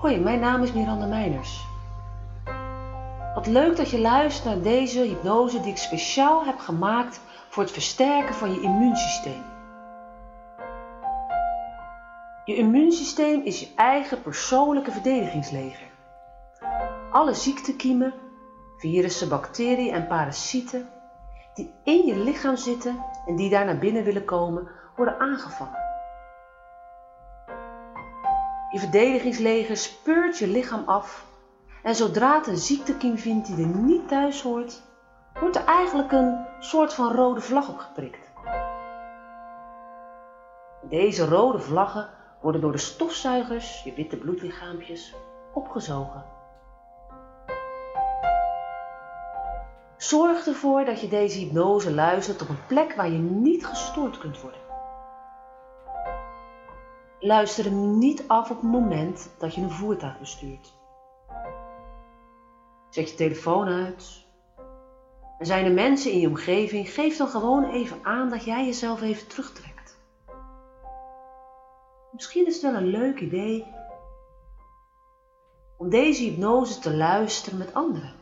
Hoi, mijn naam is Miranda Meiners. Wat leuk dat je luistert naar deze hypnose die ik speciaal heb gemaakt voor het versterken van je immuunsysteem. Je immuunsysteem is je eigen persoonlijke verdedigingsleger. Alle ziektekiemen, virussen, bacteriën en parasieten die in je lichaam zitten en die daar naar binnen willen komen, worden aangevallen. Je verdedigingsleger speurt je lichaam af en zodra het een ziektekiem vindt die er niet thuis hoort, wordt er eigenlijk een soort van rode vlag opgeprikt. Deze rode vlaggen worden door de stofzuigers, je witte bloedlichaampjes, opgezogen. Zorg ervoor dat je deze hypnose luistert op een plek waar je niet gestoord kunt worden. Luister hem niet af op het moment dat je een voertuig bestuurt. Zet je telefoon uit. En zijn er mensen in je omgeving, geef dan gewoon even aan dat jij jezelf even terugtrekt. Misschien is het wel een leuk idee om deze hypnose te luisteren met anderen.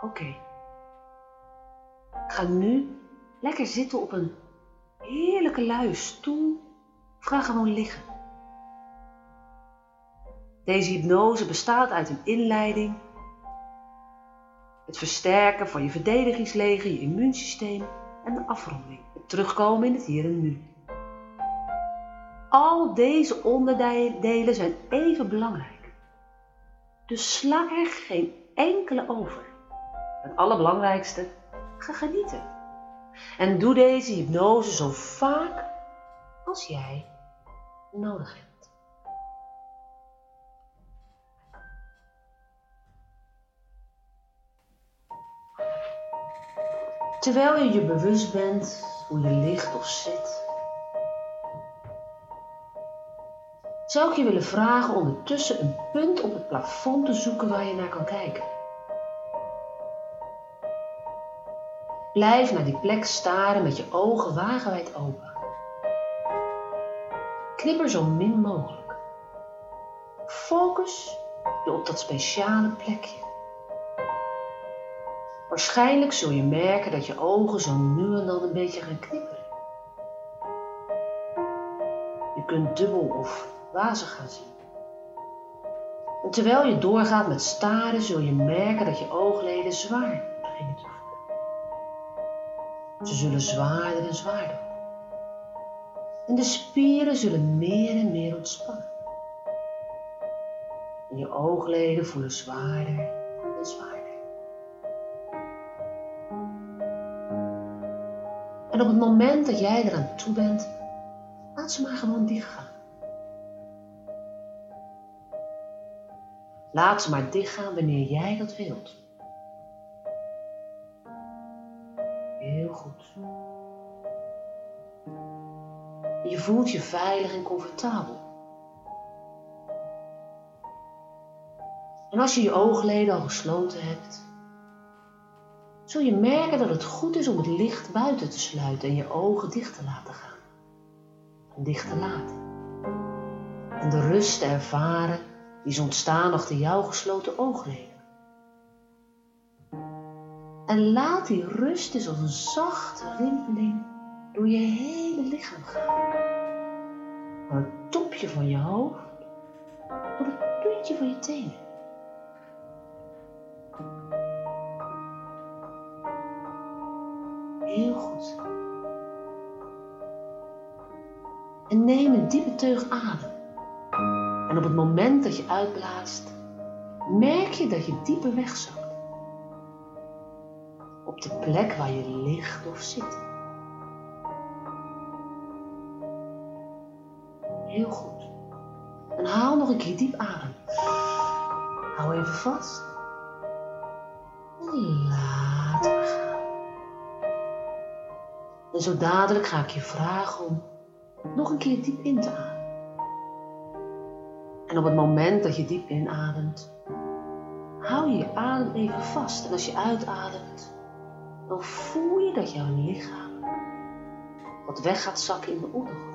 Oké. Ga nu lekker zitten op een heerlijke luie stoel ga gewoon liggen. Deze hypnose bestaat uit een inleiding, het versterken van je verdedigingsleger, je immuunsysteem en de afronding, het terugkomen in het hier en nu. Al deze onderdelen zijn even belangrijk. Dus sla er geen enkele over. Het allerbelangrijkste, ga genieten. En doe deze hypnose zo vaak als jij nodig hebt. Terwijl je je bewust bent hoe je ligt of zit, zou ik je willen vragen ondertussen een punt op het plafond te zoeken waar je naar kan kijken. Blijf naar die plek staren met je ogen wagenwijd open. Knipper zo min mogelijk. Focus je op dat speciale plekje. Waarschijnlijk zul je merken dat je ogen zo nu en dan een beetje gaan knipperen. Je kunt dubbel of wazig gaan zien. En terwijl je doorgaat met staren, zul je merken dat je oogleden zwaar beginnen te. Ze zullen zwaarder en zwaarder En de spieren zullen meer en meer ontspannen. En je oogleden voelen zwaarder en zwaarder. En op het moment dat jij eraan toe bent, laat ze maar gewoon dicht gaan. Laat ze maar dicht gaan wanneer jij dat wilt. Goed. Je voelt je veilig en comfortabel. En als je je oogleden al gesloten hebt, zul je merken dat het goed is om het licht buiten te sluiten en je ogen dicht te laten gaan. En dicht te laten. En de rust te ervaren die is ontstaan achter jouw gesloten oogleden. En laat die rust eens als een zachte rimpeling door je hele lichaam gaan. Van het topje van je hoofd tot het puntje van je tenen. Heel goed. En neem een diepe teug adem. En op het moment dat je uitblaast, merk je dat je dieper wegzakt. Op de plek waar je ligt of zit. Heel goed. En haal nog een keer diep adem. Hou even vast. En laat gaan. En zo dadelijk ga ik je vragen om nog een keer diep in te ademen. En op het moment dat je diep inademt, hou je adem even vast. En als je uitademt, dan voel je dat jouw lichaam wat weg gaat zakken in de ondergrond.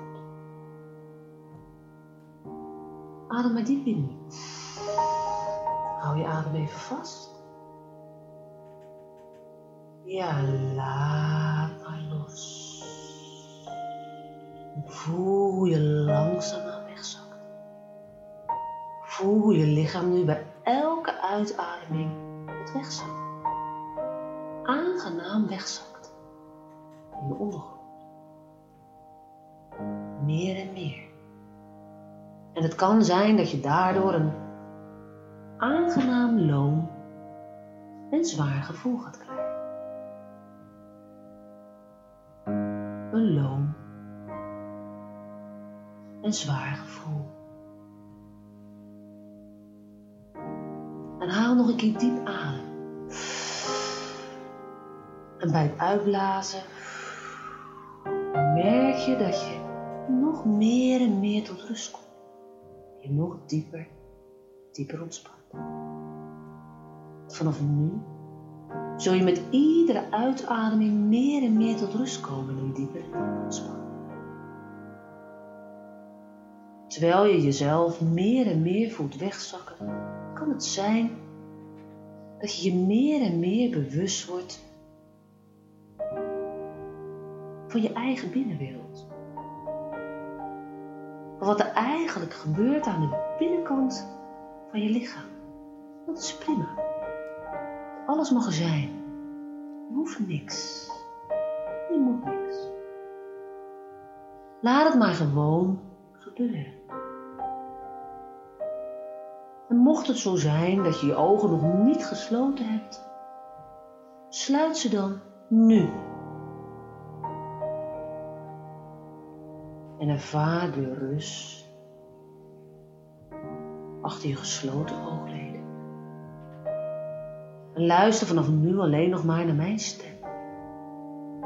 Adem maar diep in. Hou je adem even vast. Ja, laat maar los. Voel je langzaamaan wegzakt. Voel je lichaam nu bij elke uitademing het wegzakt. Aangenaam wegzakt. In de ondergrond. Meer en meer. En het kan zijn dat je daardoor een aangenaam loom en zwaar gevoel gaat krijgen. Een loom en zwaar gevoel. En haal nog een keer diep adem. En bij het uitblazen merk je dat je nog meer en meer tot rust komt. Je nog dieper, dieper ontspant. Vanaf nu zul je met iedere uitademing meer en meer tot rust komen en dieper en dieper ontspannen. Terwijl je jezelf meer en meer voelt wegzakken, kan het zijn dat je je meer en meer bewust wordt van je eigen binnenwereld. Van wat er eigenlijk gebeurt aan de binnenkant van je lichaam. Dat is prima. Alles mag er zijn. Je hoeft niks. Je moet niks. Laat het maar gewoon gebeuren. En mocht het zo zijn dat je je ogen nog niet gesloten hebt, sluit ze dan nu. En ervaar de rust achter je gesloten oogleden. En luister vanaf nu alleen nog maar naar mijn stem.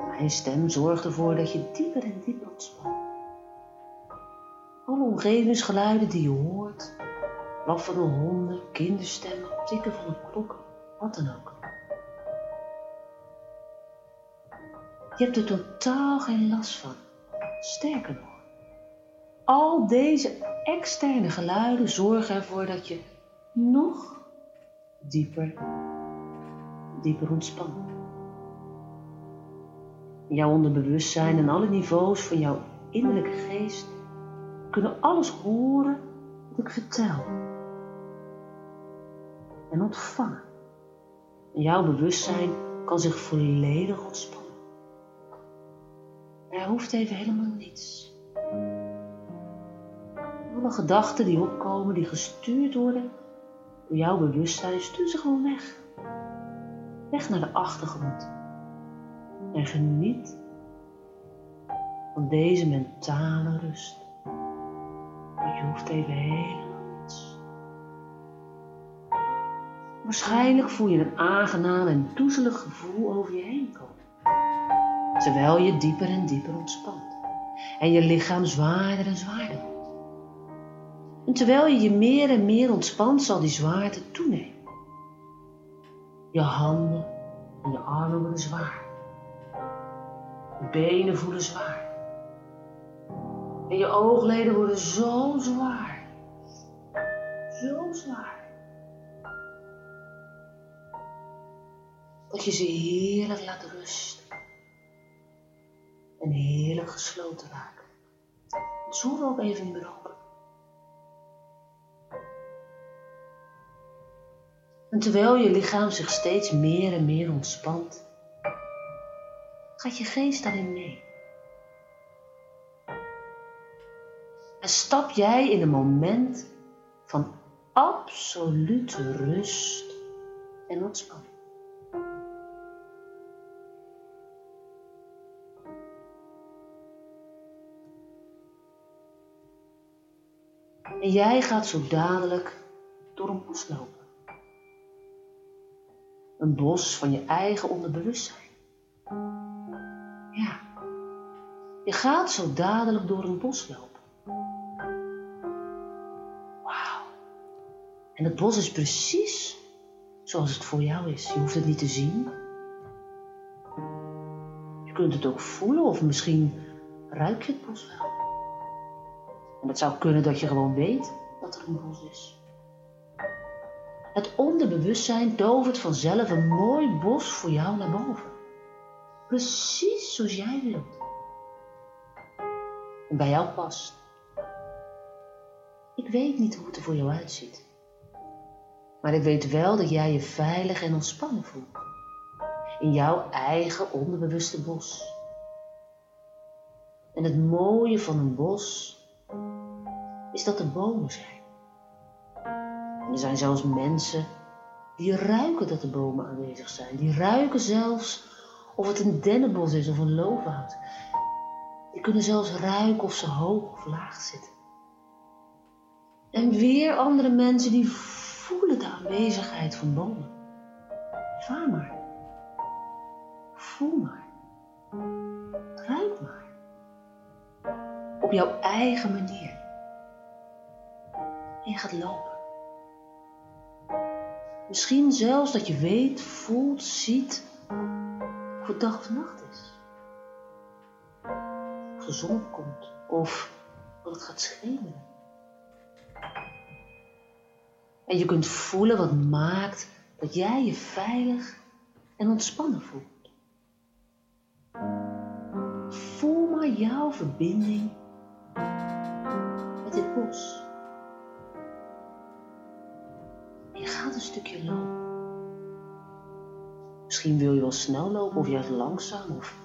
Mijn stem zorgt ervoor dat je dieper en dieper ontspant. Alle omgevingsgeluiden die je hoort, blaffende honden, kinderstemmen, tikken van een klok, wat dan ook. Je hebt er totaal geen last van. Sterker nog, al deze externe geluiden zorgen ervoor dat je nog dieper, dieper ontspant. Jouw onderbewustzijn en alle niveaus van jouw innerlijke geest kunnen alles horen wat ik vertel en ontvangen. En jouw bewustzijn kan zich volledig ontspannen. Er hoeft even helemaal niets. Alle gedachten die opkomen, die gestuurd worden door jouw bewustzijn, stuur ze gewoon weg. Weg naar de achtergrond. En geniet van deze mentale rust. Je hoeft even helemaal niets. Waarschijnlijk voel je een aangenaam en doezelig gevoel over je heen komen. Terwijl je dieper en dieper ontspant. En je lichaam zwaarder en zwaarder. En terwijl je je meer en meer ontspant, zal die zwaarte toenemen. Je handen en je armen worden zwaar. Je benen voelen zwaar. En je oogleden worden zo zwaar. Zo zwaar. Dat je ze heerlijk laat rusten. En heerlijk gesloten raken. Zoeken ook even meer. En terwijl je lichaam zich steeds meer en meer ontspant, gaat je geest daarin mee. En stap jij in een moment van absolute rust en ontspanning. En jij gaat zo dadelijk door een bos lopen. Een bos van je eigen onderbewustzijn. Ja, je gaat zo dadelijk door een bos lopen. Wauw. En het bos is precies zoals het voor jou is. Je hoeft het niet te zien. Je kunt het ook voelen of misschien ruik je het bos wel. En het zou kunnen dat je gewoon weet dat er een bos is. Het onderbewustzijn tovert vanzelf een mooi bos voor jou naar boven. Precies zoals jij wilt. En bij jou past. Ik weet niet hoe het er voor jou uitziet. Maar ik weet wel dat jij je veilig en ontspannen voelt. In jouw eigen onderbewuste bos. En het mooie van een bos is dat er bomen zijn. Er zijn zelfs mensen die ruiken dat er bomen aanwezig zijn. Die ruiken zelfs of het een dennenbos is of een loofwoud. Die kunnen zelfs ruiken of ze hoog of laag zitten. En weer andere mensen die voelen de aanwezigheid van bomen. Vaar maar. Voel maar. Ruik maar. Op jouw eigen manier. En je gaat lopen. Misschien zelfs dat je weet, voelt, ziet of het dag of nacht is. Of de zon komt of dat het gaat schemeren. En je kunt voelen wat maakt dat jij je veilig en ontspannen voelt. Voel maar jouw verbinding met dit bos. Je gaat een stukje lopen. Misschien wil je wel snel lopen of juist langzaam of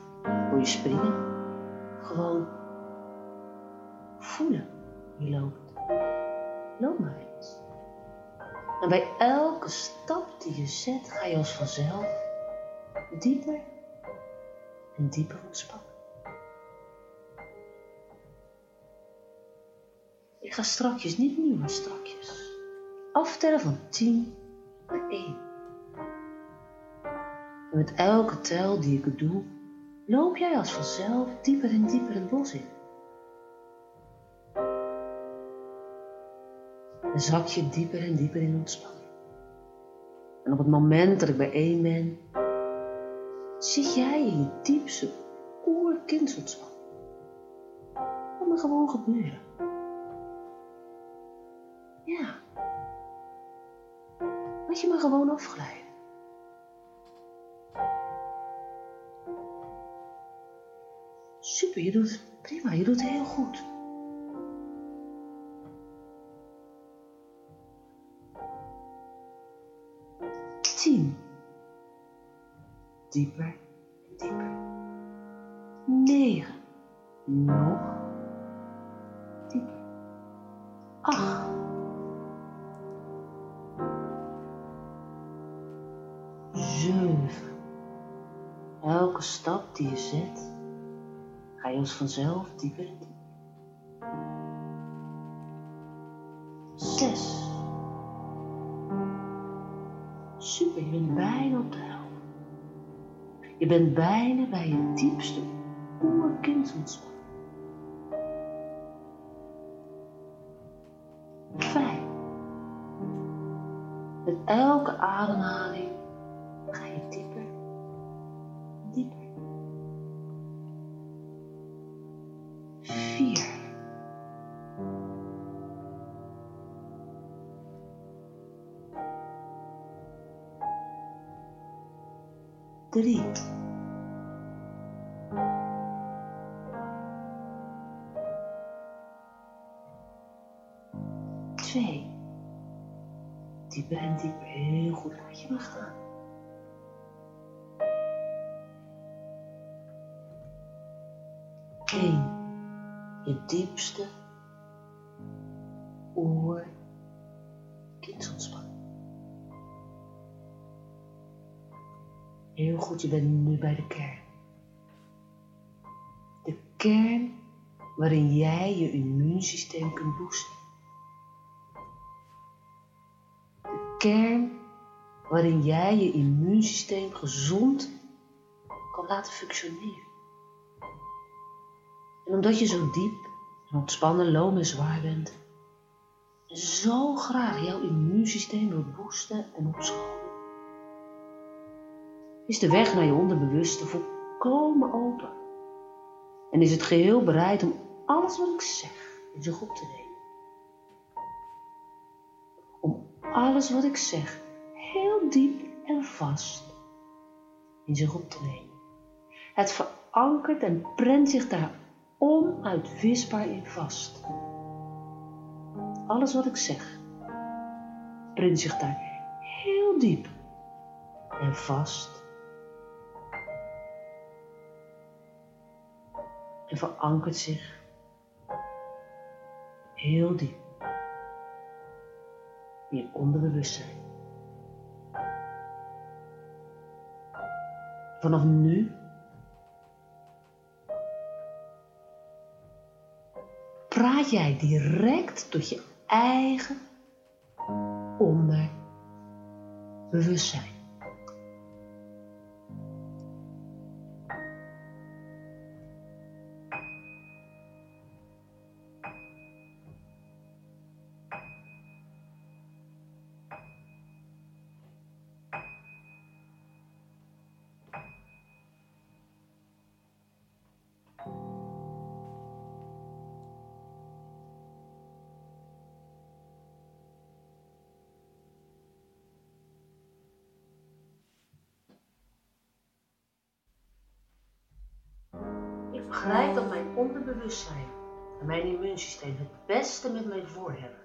wil je springen. Gewoon voelen je loopt. Loop maar eens. En bij elke stap die je zet ga je als vanzelf dieper en dieper ontspannen. Ik ga strakjes, niet nu, maar strakjes aftellen van 10 naar 1. En met elke tel die ik doe, loop jij als vanzelf dieper en dieper het bos in. En zak je dieper en dieper in ontspanning. En op het moment dat ik bij één ben, zit jij in je diepste oerkindsontspanning. Dat mag gewoon gebeuren. Ja. Laat je maar gewoon afglijden. Super, je doet prima, je doet heel goed. Tien. Dieper, dieper. Negen. Vanzelf dieper. Zes. Super, je bent bijna op de helft. Je bent bijna bij je diepste oerkindsontspanning. Vijf. Met elke ademhaling Drie. Twee. Dieper en dieper. Heel goed. Laat je maar gaan. Eén. Je diepste Heel goed, je bent nu bij de kern. De kern waarin jij je immuunsysteem kunt boosten. De kern waarin jij je immuunsysteem gezond kan laten functioneren. En omdat je zo diep en ontspannen, loom en zwaar bent, en zo graag jouw immuunsysteem wilt boosten en opschonen, is de weg naar je onderbewuste volkomen open. En is het geheel bereid om alles wat ik zeg in zich op te nemen. alles wat ik zeg heel diep en vast in zich opnemen. Het verankert en prent zich daar onuitwisbaar in vast. Alles wat ik zeg prent zich daar heel diep en vast. Verankert zich heel diep in je onderbewustzijn. Vanaf nu praat jij direct tot je eigen onderbewustzijn. Begrijp dat mijn onderbewustzijn en mijn immuunsysteem het beste met mij voor hebben.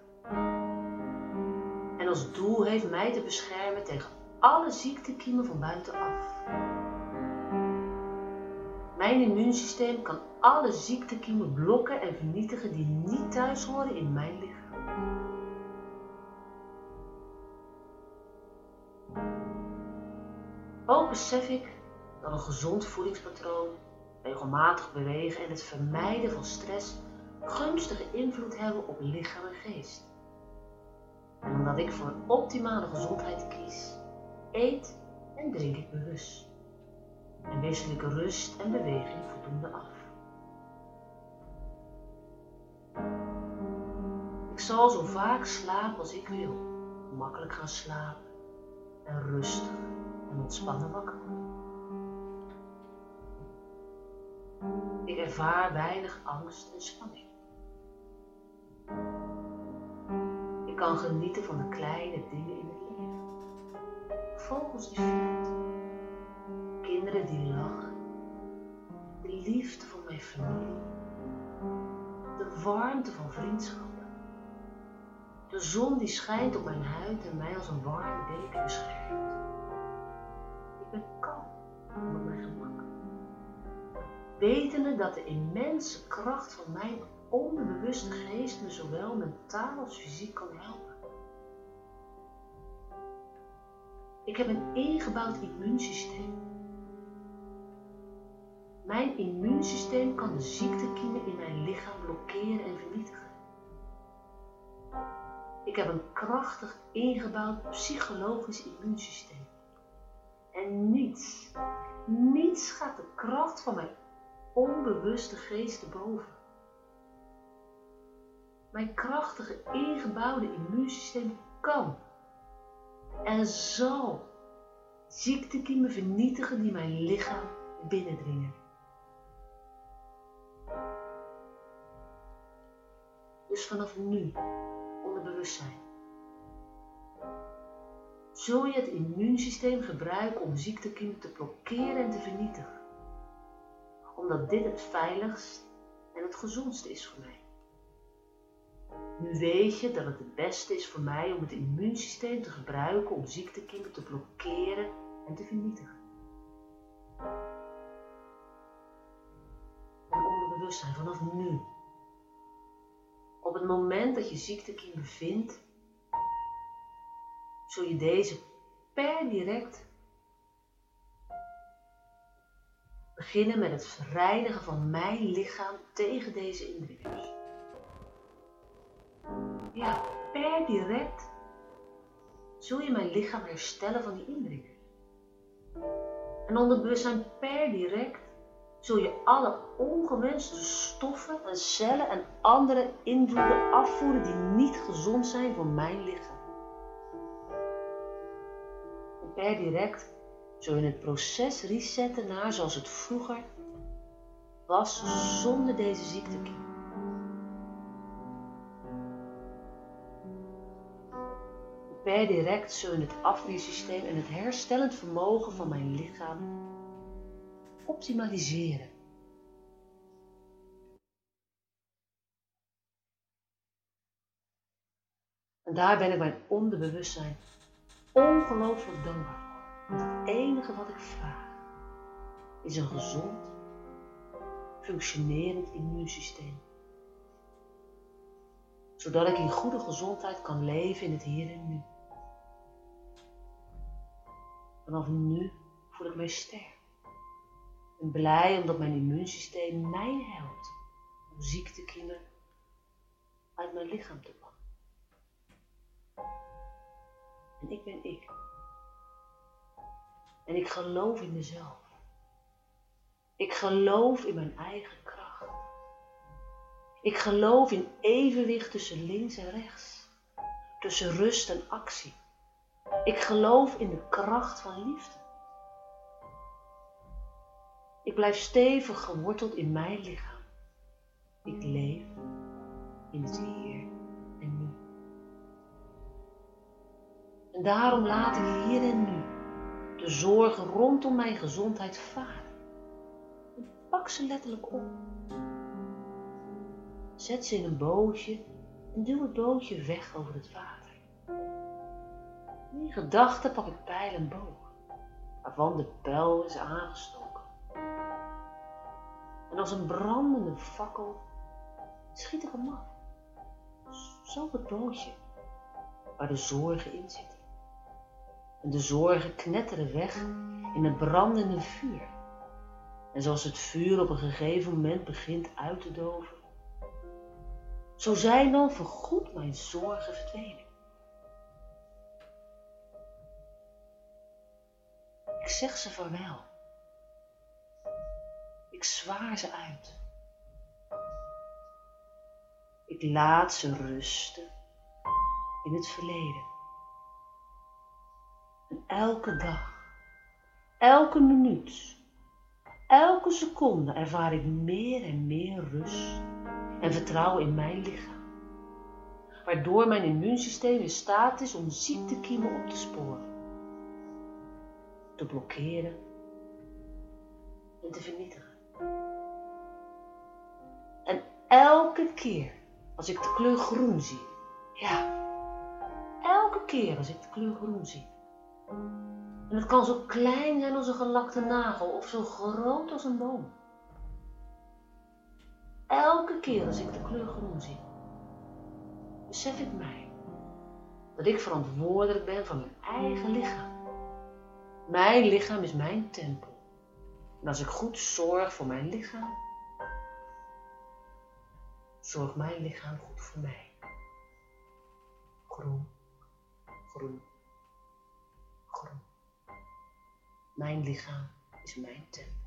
En als doel heeft mij te beschermen tegen alle ziektekiemen van buitenaf. Mijn immuunsysteem kan alle ziektekiemen blokken en vernietigen die niet thuis horen in mijn lichaam. Ook besef ik dat een gezond voedingspatroon regelmatig bewegen en het vermijden van stress gunstige invloed hebben op lichaam en geest. En omdat ik voor optimale gezondheid kies, eet en drink ik bewust. En wissel ik rust en beweging voldoende af. Ik zal zo vaak slapen als ik wil, makkelijk gaan slapen en rustig en ontspannen wakker Ik ervaar weinig angst en spanning. Ik kan genieten van de kleine dingen in het leven. Vogels die vliegen, kinderen die lachen, de liefde van mijn familie, de warmte van vriendschappen, de zon die schijnt op mijn huid en mij als een warme deken beschermt. Ik ben kalm op mijn gemak wetende dat de immense kracht van mijn onbewuste geest me zowel mentaal als fysiek kan helpen. Ik heb een ingebouwd immuunsysteem. Mijn immuunsysteem kan de ziektekiemen in mijn lichaam blokkeren en vernietigen. Ik heb een krachtig ingebouwd psychologisch immuunsysteem. En niets, niets gaat de kracht van mijn onbewuste geest boven. Mijn krachtige ingebouwde immuunsysteem kan en zal ziektekiemen vernietigen die mijn lichaam binnendringen. Dus vanaf nu, onderbewustzijn, zul je het immuunsysteem gebruiken om ziektekiemen te blokkeren en te vernietigen omdat dit het veiligst en het gezondste is voor mij. Nu weet je dat het het beste is voor mij om het immuunsysteem te gebruiken om ziektekiemen te blokkeren en te vernietigen. En onderbewustzijn vanaf nu. Op het moment dat je ziektekiem bevindt, zul je deze per direct beginnen met het reinigen van mijn lichaam tegen deze indrukkers. Ja, per direct zul je mijn lichaam herstellen van die indrukkers. En onder bewustzijn per direct zul je alle ongewenste stoffen en cellen en andere invloeden afvoeren die niet gezond zijn voor mijn lichaam. En per direct zul je het proces resetten naar zoals het vroeger was zonder deze ziektekiem. Per direct zullen het afweersysteem en het herstellend vermogen van mijn lichaam optimaliseren. En daar ben ik mijn onderbewustzijn ongelooflijk dankbaar het enige wat ik vraag is een gezond, functionerend immuunsysteem. Zodat ik in goede gezondheid kan leven in het hier en nu. Vanaf nu voel ik mij sterk. En blij omdat mijn immuunsysteem mij helpt om ziektekiemen uit mijn lichaam te pakken. En ik ben ik. En ik geloof in mezelf. Ik geloof in mijn eigen kracht. Ik geloof in evenwicht tussen links en rechts. Tussen rust en actie. Ik geloof in de kracht van liefde. Ik blijf stevig geworteld in mijn lichaam. Ik leef in het hier en nu. En daarom laat ik hier en nu de zorgen rondom mijn gezondheid varen. En pak ze letterlijk op. Zet ze in een bootje en duw het bootje weg over het water. In gedachten pak ik pijl en boog, waarvan de pijl is aangestoken. En als een brandende fakkel schiet ik hem af. Zo het bootje waar de zorgen in zitten. En de zorgen knetteren weg in het brandende vuur. En zoals het vuur op een gegeven moment begint uit te doven, zo zijn dan voorgoed mijn zorgen verdwenen. Ik zeg ze vaarwel. Ik zwaar ze uit. Ik laat ze rusten in het verleden. En elke dag, elke minuut, elke seconde ervaar ik meer en meer rust en vertrouwen in mijn lichaam. Waardoor mijn immuunsysteem in staat is om ziektekiemen op te sporen te blokkeren en te vernietigen. En elke keer als ik de kleur groen zie, ja, elke keer als ik de kleur groen zie, en het kan zo klein zijn als een gelakte nagel of zo groot als een boom. Elke keer als ik de kleur groen zie, besef ik mij dat ik verantwoordelijk ben voor mijn eigen lichaam. Mijn lichaam is mijn tempel. En als ik goed zorg voor mijn lichaam, zorgt mijn lichaam goed voor mij. Groen, groen, groen. Mijn lichaam is mijn tempel.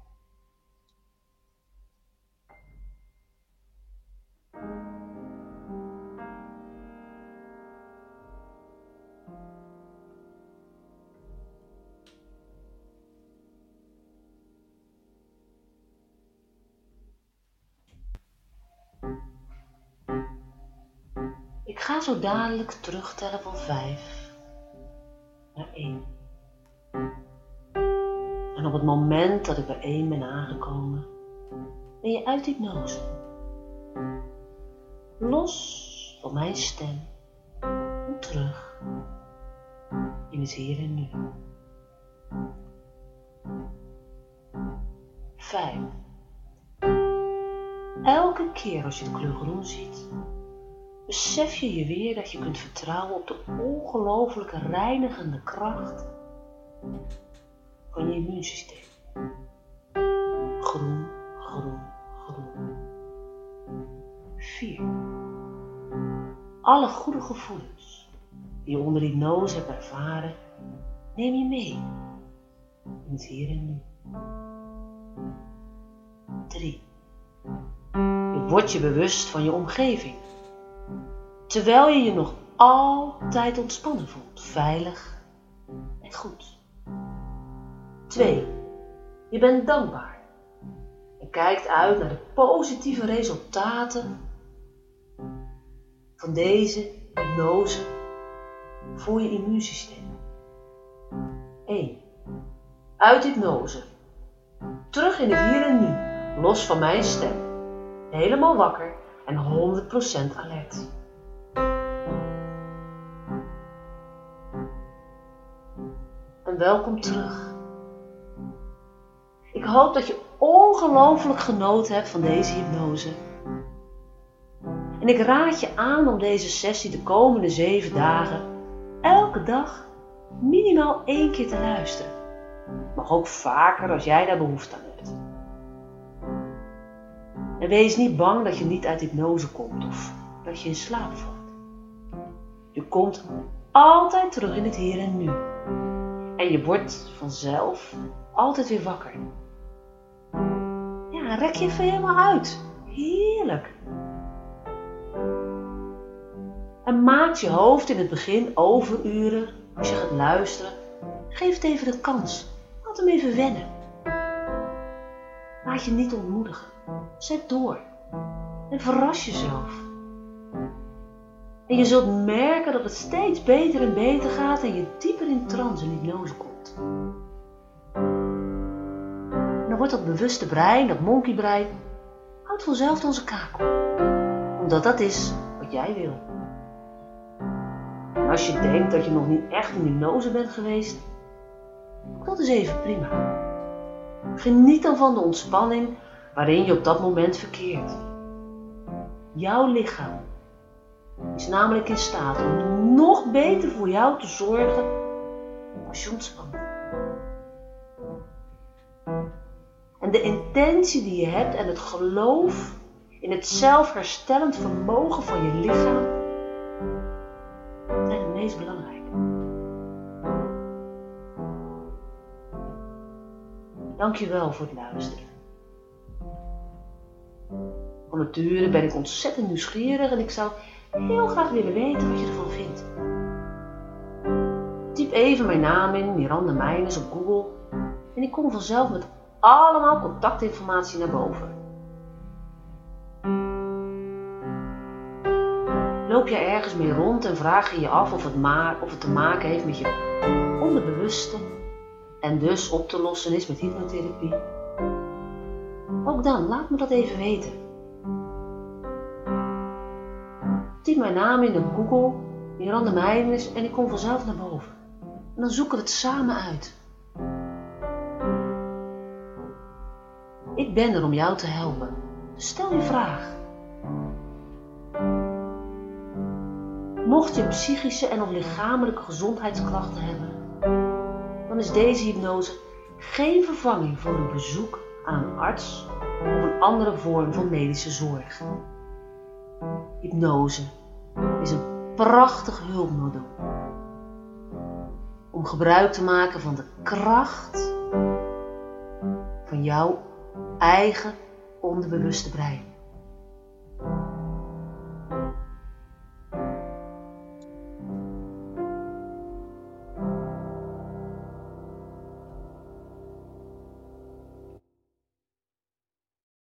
ga zo dadelijk terugtellen van vijf naar één. En op het moment dat ik bij één ben aangekomen, ben je uit hypnose. Los van mijn stem en terug in het hier en nu. Vijf. Elke keer als je de kleur groen ziet, besef je je weer dat je kunt vertrouwen op de ongelooflijke reinigende kracht van je immuunsysteem. Groen, groen, groen. 4. Alle goede gevoelens die je onder hypnose hebt ervaren, neem je mee in het hier en nu. 3. Je wordt je bewust van je omgeving terwijl je je nog altijd ontspannen voelt, veilig en goed. 2. Je bent dankbaar en kijkt uit naar de positieve resultaten van deze hypnose voor je immuunsysteem. 1. Uit hypnose. Terug in het hier en nu, los van mijn stem. Helemaal wakker en 100% alert. En welkom terug. Ik hoop dat je ongelooflijk genoten hebt van deze hypnose. En ik raad je aan om deze sessie de komende zeven dagen elke dag minimaal één keer te luisteren. Mag ook vaker als jij daar behoefte aan hebt. En wees niet bang dat je niet uit hypnose komt of dat je in slaap valt. Je komt altijd terug in het hier en nu. En je wordt vanzelf altijd weer wakker. Ja, rek je even helemaal uit. Heerlijk. En maak je hoofd in het begin overuren als je gaat luisteren. Geef het even de kans. Laat hem even wennen. Laat je niet ontmoedigen. Zet door. En verras jezelf. En je zult merken dat het steeds beter en beter gaat en je dieper in trance en hypnose komt. Dat bewuste brein, dat monkeybrein, houdt vanzelf onze kakel. Omdat dat is wat jij wil. En als je denkt dat je nog niet echt in hypnose bent geweest, dat is even prima. Geniet dan van de ontspanning waarin je op dat moment verkeert. Jouw lichaam is namelijk in staat om nog beter voor jou te zorgen als je ontspant. En de intentie die je hebt en het geloof in het zelfherstellend vermogen van je lichaam zijn het meest belangrijke. Dankjewel voor het luisteren. Van nature ben ik ontzettend nieuwsgierig en ik zou heel graag willen weten wat je ervan vindt. Typ even mijn naam in, Miranda Meijners, op Google en ik kom vanzelf met allemaal contactinformatie naar boven. Loop je ergens mee rond en vraag je je af of het, maar, of het te maken heeft met je onderbewuste en dus op te lossen is met hypnotherapie? Ook dan, laat me dat even weten. Typ mijn naam in op Google, Miranda Meijers en ik kom vanzelf naar boven. En dan zoeken we het samen uit. Ik ben er om jou te helpen. Dus stel je vraag. Mocht je psychische en of lichamelijke gezondheidsklachten hebben, dan is deze hypnose geen vervanging voor een bezoek aan een arts of een andere vorm van medische zorg. Hypnose is een prachtig hulpmiddel om gebruik te maken van de kracht van jouw eigen onderbewuste brein.